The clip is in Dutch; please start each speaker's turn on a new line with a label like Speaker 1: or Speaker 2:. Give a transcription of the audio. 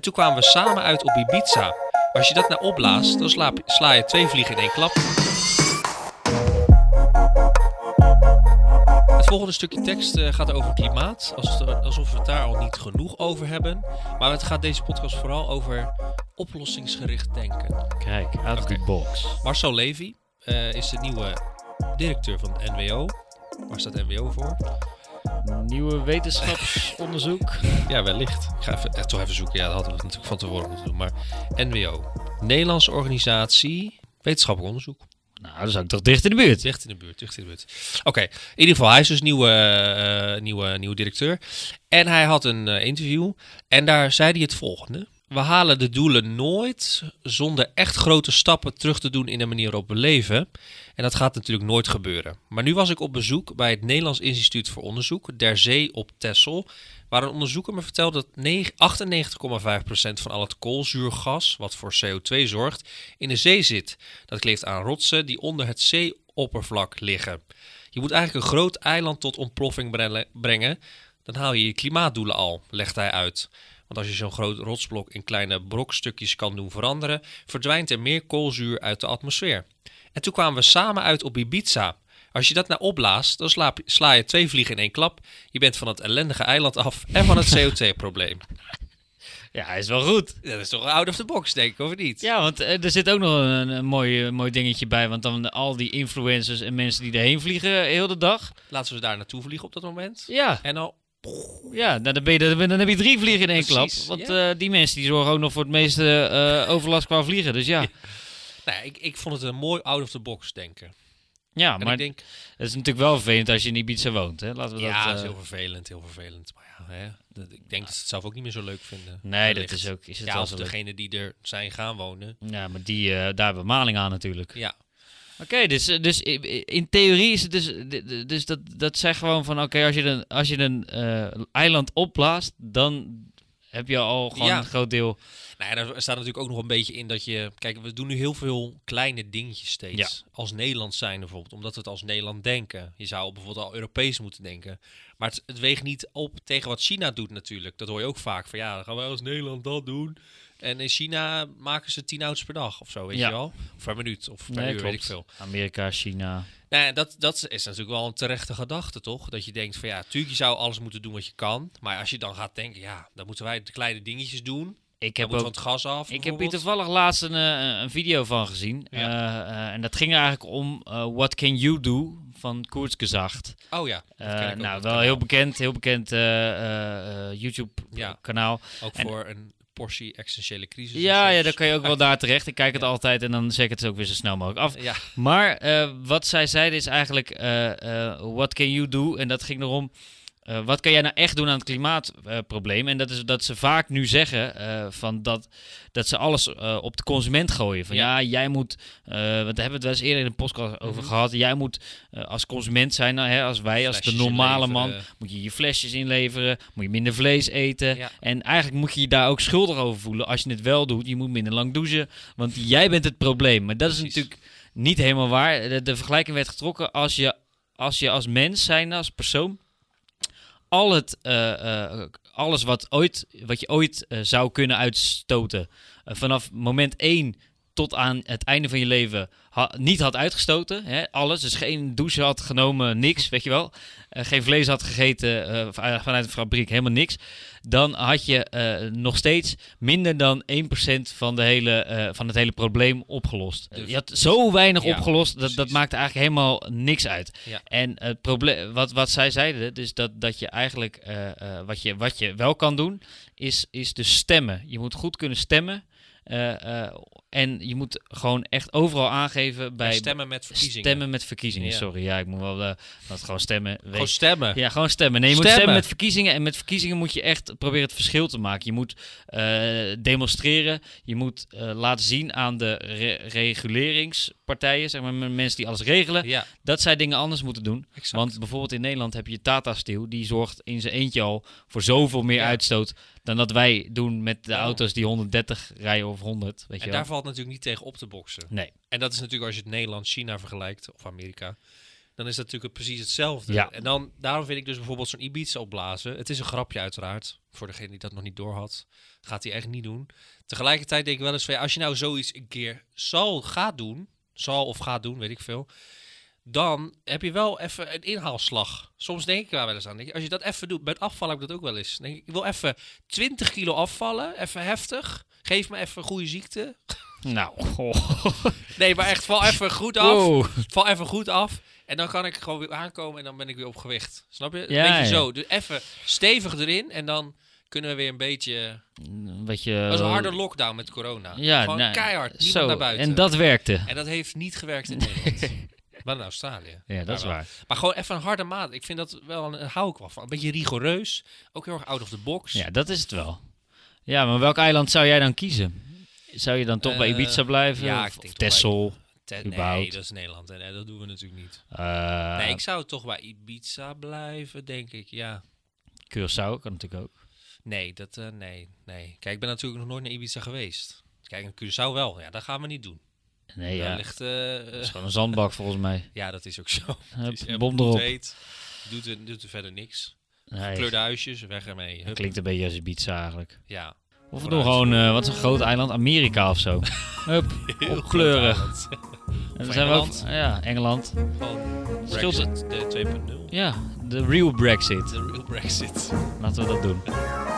Speaker 1: En toen kwamen we samen uit op Ibiza. Als je dat nou opblaast, dan sla, sla je twee vliegen in één klap. Het volgende stukje tekst eh, gaat over klimaat. Alsof we het daar al niet genoeg over hebben. Maar het gaat deze podcast vooral over oplossingsgericht denken.
Speaker 2: Kijk, out of the box.
Speaker 1: Marcel Levy eh, is de nieuwe directeur van het NWO. Waar staat NWO voor?
Speaker 2: Nieuwe wetenschapsonderzoek.
Speaker 1: Ja, wellicht. Ik ga even, eh, toch even zoeken. Ja, dat hadden we natuurlijk van tevoren moeten doen. Maar NWO. Nederlandse Organisatie Wetenschappelijk Onderzoek.
Speaker 2: nou, dan zou ik toch dicht in de buurt.
Speaker 1: Dicht in de buurt, dicht in de buurt. Oké, in ieder geval, hij is dus nieuwe, eh, nieuwe, nieuwe directeur. En hij had een eh, interview en daar zei hij het volgende. We halen de doelen nooit zonder echt grote stappen terug te doen in de manier waarop we leven. En dat gaat natuurlijk nooit gebeuren. Maar nu was ik op bezoek bij het Nederlands Instituut voor Onderzoek, Der Zee op Texel. Waar een onderzoeker me vertelde dat negen- 98,5% van al het koolzuurgas, wat voor CO2 zorgt, in de zee zit. Dat kleeft aan rotsen die onder het zeeoppervlak liggen. Je moet eigenlijk een groot eiland tot ontploffing brengen. Dan haal je je klimaatdoelen al, legt hij uit. Want als je zo'n groot rotsblok in kleine brokstukjes kan doen veranderen, verdwijnt er meer koolzuur uit de atmosfeer. En toen kwamen we samen uit op Ibiza. Als je dat nou opblaast, dan sla, sla je twee vliegen in één klap. Je bent van het ellendige eiland af en van het CO2-probleem.
Speaker 2: Ja, hij is wel goed.
Speaker 1: Dat is toch out of the box, denk ik, of niet?
Speaker 2: Ja, want eh, er zit ook nog een, een mooi, eh, mooi dingetje bij. Want dan al die influencers en mensen die erheen vliegen heel de dag.
Speaker 1: Laten we daar naartoe vliegen op dat moment.
Speaker 2: Ja,
Speaker 1: En dan
Speaker 2: ja nou, dan, ben je, dan, heb je drie vliegen in één
Speaker 1: Precies,
Speaker 2: klap. Want
Speaker 1: ja.
Speaker 2: eh, die mensen die zorgen ook nog voor het meeste eh, overlast qua vliegen. Dus ja,
Speaker 1: Nou, ik, ik vond het een mooi out of the box denken.
Speaker 2: ja
Speaker 1: En
Speaker 2: maar
Speaker 1: ik denk,
Speaker 2: het is natuurlijk wel vervelend als je in Ibiza woont. Hè? Laten we
Speaker 1: ja,
Speaker 2: dat...
Speaker 1: is
Speaker 2: eh,
Speaker 1: heel vervelend, heel vervelend. Maar ja, hè, dat, ik denk dat ze het zelf ook niet meer zo leuk vinden.
Speaker 2: nee, dat is ook... Is het
Speaker 1: Ja,
Speaker 2: leuk.
Speaker 1: degene die er zijn gaan wonen.
Speaker 2: Ja, maar die, daar hebben we maling aan natuurlijk.
Speaker 1: Ja,
Speaker 2: Oké, dus, eh, dus in theorie is het dus, dus dat, dat zegt gewoon van oké, als je een, als je een eh, eiland opblaast, dan heb je al gewoon
Speaker 1: Ja.
Speaker 2: een groot deel.
Speaker 1: nou ja, daar staat natuurlijk ook nog een beetje in dat je... Kijk, we doen nu heel veel kleine dingetjes steeds.
Speaker 2: Ja.
Speaker 1: Als Nederland zijn bijvoorbeeld. Omdat we het als Nederland denken. Je zou bijvoorbeeld al Europees moeten denken. Maar het, het weegt niet op tegen wat China doet natuurlijk. Dat hoor je ook vaak. Van ja, dan gaan wij als Nederland dat doen. En in China maken ze tien auto's per dag of zo, weet
Speaker 2: Ja.
Speaker 1: je wel? Of per minuut of per
Speaker 2: Nee,
Speaker 1: uur, weet ik veel.
Speaker 2: Amerika, China.
Speaker 1: Nou, ja, dat, dat is natuurlijk wel een terechte gedachte, toch? Dat je denkt van ja, tuurlijk, je zou alles moeten doen wat je kan. Maar als je dan gaat denken, ja, dan moeten wij de kleine dingetjes doen.
Speaker 2: Ik heb, ook,
Speaker 1: het gas af.
Speaker 2: ik heb hier toevallig laatst een, eh, een video van gezien.
Speaker 1: Ja.
Speaker 2: Eh, eh, en dat ging eigenlijk om What Can You Do van Koertsgezacht.
Speaker 1: Oh ja,
Speaker 2: nou, wel heel bekend, heel bekend
Speaker 1: Ja.
Speaker 2: YouTube-kanaal.
Speaker 1: Ook
Speaker 2: en-
Speaker 1: voor een portie existentiële crisis.
Speaker 2: Ja, ja, dan kan je ook wel daar terecht. Ik kijk het
Speaker 1: Ja.
Speaker 2: altijd en dan zeg ik het ook weer zo snel mogelijk af.
Speaker 1: Ja,
Speaker 2: Maar eh, wat zij zeiden is eigenlijk, eh, eh, what can you do? En dat ging erom, eh, wat kan jij nou echt doen aan het klimaatprobleem? en dat is dat ze vaak nu zeggen eh, van dat, dat ze alles eh, op de consument gooien. Van ja,
Speaker 1: Ja.
Speaker 2: jij moet, want daar hebben we het wel eens eerder in een podcast over
Speaker 1: Mhm.
Speaker 2: gehad. Jij moet als consument zijn, nou, hè, als wij, als de normale man, moet je je flesjes inleveren, moet je minder vlees eten.
Speaker 1: Ja.
Speaker 2: En eigenlijk moet je je daar ook schuldig over voelen als je het wel doet. Je moet minder lang douchen, want jij bent het probleem. Maar dat is natuurlijk niet helemaal waar. De, de vergelijking werd getrokken als je als, je als mens zijn, als persoon, al het, eh, eh, alles wat, ooit, wat je ooit eh, zou kunnen uitstoten, vanaf moment 1 tot aan het einde van je leven ha- niet had uitgestoten. Hè, alles. Dus geen douche had genomen, niks, weet je wel. Eh, geen vlees had gegeten eh, van- vanuit de fabriek, helemaal niks. Dan had je eh, nog steeds minder dan 1% van, de hele, eh, van het hele probleem opgelost.
Speaker 1: Dus-
Speaker 2: je had zo weinig
Speaker 1: Ja,
Speaker 2: opgelost, dat, dat maakte eigenlijk helemaal niks uit.
Speaker 1: Ja.
Speaker 2: En het probleem, wat, wat zij zeiden, dus dat, dat je eigenlijk, eh, eh, wat, je, wat je wel kan doen, is, is dus stemmen. Je moet goed kunnen stemmen. eh, eh, en je moet gewoon echt overal aangeven bij
Speaker 1: stemmen met verkiezingen.
Speaker 2: stemmen met verkiezingen.
Speaker 1: Ja.
Speaker 2: Sorry, ja, ik moet wel eh, dat gewoon stemmen.
Speaker 1: Gewoon stemmen.
Speaker 2: ja, gewoon stemmen. Nee, je moet
Speaker 1: Stemmen.
Speaker 2: met verkiezingen. En met verkiezingen moet je echt proberen het verschil te maken. Je moet eh, demonstreren. Je moet eh, laten zien aan de re- reguleringspartijen, zeg maar mensen die alles regelen,
Speaker 1: Ja,
Speaker 2: dat zij dingen anders moeten doen.
Speaker 1: exact.
Speaker 2: Want bijvoorbeeld in Nederland heb je Tata Steel. Die zorgt in zijn eentje al voor zoveel meer
Speaker 1: Ja.
Speaker 2: uitstoot dan dat wij doen met de auto's die 130 rijden of 100. Weet je
Speaker 1: en
Speaker 2: wel?
Speaker 1: daar valt natuurlijk niet tegen op te boksen.
Speaker 2: Nee.
Speaker 1: En dat is natuurlijk als je het Nederland, China vergelijkt, of Amerika. dan is dat natuurlijk precies hetzelfde.
Speaker 2: Ja.
Speaker 1: En dan, daarom vind ik dus bijvoorbeeld zo'n Ibiza opblazen. Het is een grapje uiteraard, voor degene die dat nog niet doorhad. Gaat hij echt niet doen. Tegelijkertijd denk ik wel eens van, ja, als je nou zoiets een keer zal, gaat doen, zal of gaat doen, weet ik veel. Dan heb je wel even een inhaalslag. Soms denk ik daar wel eens aan. Als je dat even doet, bij het afvallen heb ik dat ook wel eens. Denk ik, ik wil even 20 kilo afvallen, even heftig. Geef me even goede ziekte.
Speaker 2: Nou, goh.
Speaker 1: Nee, maar echt, val even goed af.
Speaker 2: Wow.
Speaker 1: Val even goed af. En dan kan ik gewoon weer aankomen en dan ben ik weer op gewicht. Snap je? Een
Speaker 2: Ja,
Speaker 1: beetje
Speaker 2: ja.
Speaker 1: zo. Dus even stevig erin en dan kunnen we weer een beetje...
Speaker 2: Een beetje...
Speaker 1: Dat was een harde lockdown met corona.
Speaker 2: Ja,
Speaker 1: gewoon
Speaker 2: nou,
Speaker 1: keihard. Niemand
Speaker 2: Zo,
Speaker 1: naar buiten.
Speaker 2: en dat werkte.
Speaker 1: En dat heeft niet gewerkt in Nederland. maar in Australië.
Speaker 2: Ja, dat is
Speaker 1: wel.
Speaker 2: waar.
Speaker 1: Maar gewoon even een harde maat. Ik vind dat wel een, een hou ik wel van. Een beetje rigoureus. Ook heel erg out of the box.
Speaker 2: Ja, dat is het wel. Ja, maar welk eiland zou jij dan kiezen? Zou je dan toch bij
Speaker 1: Eh,
Speaker 2: Ibiza blijven?
Speaker 1: ja,
Speaker 2: of,
Speaker 1: ik denk
Speaker 2: of
Speaker 1: toch bij-
Speaker 2: Texel?
Speaker 1: Te-
Speaker 2: überhaupt.
Speaker 1: nee, dat is Nederland. En nee, dat doen we natuurlijk niet.
Speaker 2: Eh,
Speaker 1: nee, ik zou toch bij Ibiza blijven, denk ik. Ja.
Speaker 2: Curaçao kan natuurlijk ook.
Speaker 1: Nee, dat, eh, nee, nee. Kijk, ik ben natuurlijk nog nooit naar Ibiza geweest. Kijk, in Curaçao wel. Ja, dat gaan we niet doen.
Speaker 2: Nee,
Speaker 1: Daar
Speaker 2: ja.
Speaker 1: ligt,
Speaker 2: Dat is gewoon een zandbak volgens mij.
Speaker 1: ja, dat is ook zo.
Speaker 2: Hup,
Speaker 1: is
Speaker 2: bom erop.
Speaker 1: bloedheet. Doet er, doet er verder niks.
Speaker 2: Nee,
Speaker 1: Kleurde huisjes, weg ermee. Hup.
Speaker 2: klinkt een beetje als Ibiza eigenlijk.
Speaker 1: Ja.
Speaker 2: Of we doen gewoon, eh, wat is een groot eiland? Amerika of zo. Hup,
Speaker 1: eiland.
Speaker 2: En dan zijn we ook, ja, Engeland. Scheelt
Speaker 1: Brexit, de 2.0.
Speaker 2: Ja, de real Brexit.
Speaker 1: De real Brexit.
Speaker 2: Laten we dat doen.